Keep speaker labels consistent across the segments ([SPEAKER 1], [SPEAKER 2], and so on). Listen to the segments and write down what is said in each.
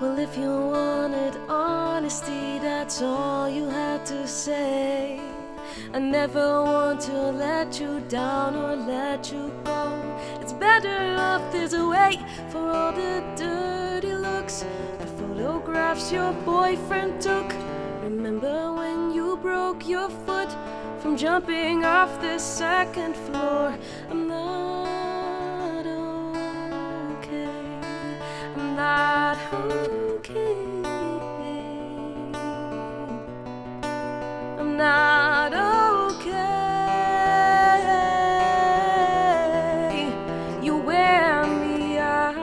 [SPEAKER 1] Well, if you wanted honesty, that's all you had to say. I never want to let you down or let you go. It's better off this way for all the dirty looks, the photographs your boyfriend took. Remember when you broke your foot from jumping off the second floor? I'm not okay. I'm not okay. I'm not okay. You wear me out.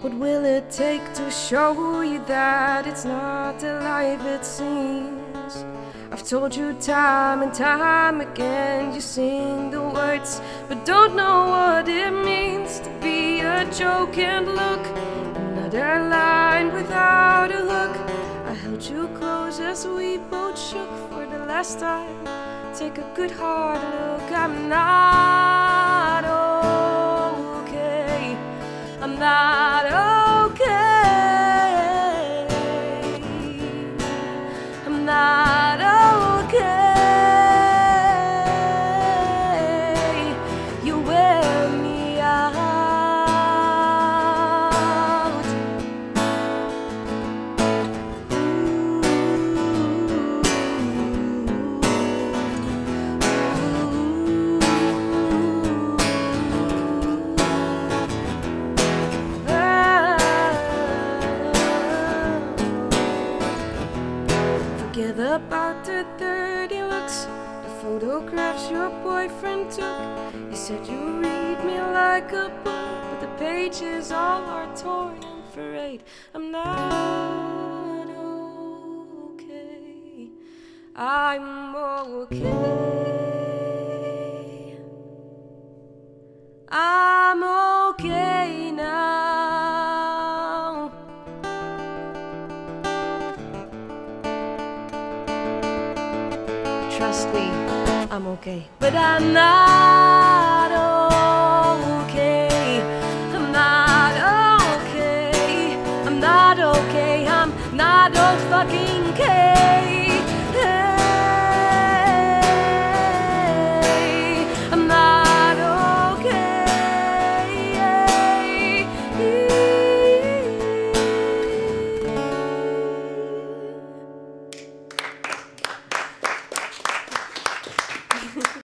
[SPEAKER 1] What will it take to show you that it's not the life it seems? I've told you time and time again, you sing the but don't know what it means to be a joke and look. Another line without a hook. I held you close as we both shook for the last time. Take a good hard look. I'm not Forget about the dirty looks, the photographs your boyfriend took. You said you read me like a book, but the pages all are torn and frayed. I'm not okay. I'm okay. Trust me, I'm okay. But I'm not okay. I'm not okay. I'm not okay. I'm not okay. fucking care.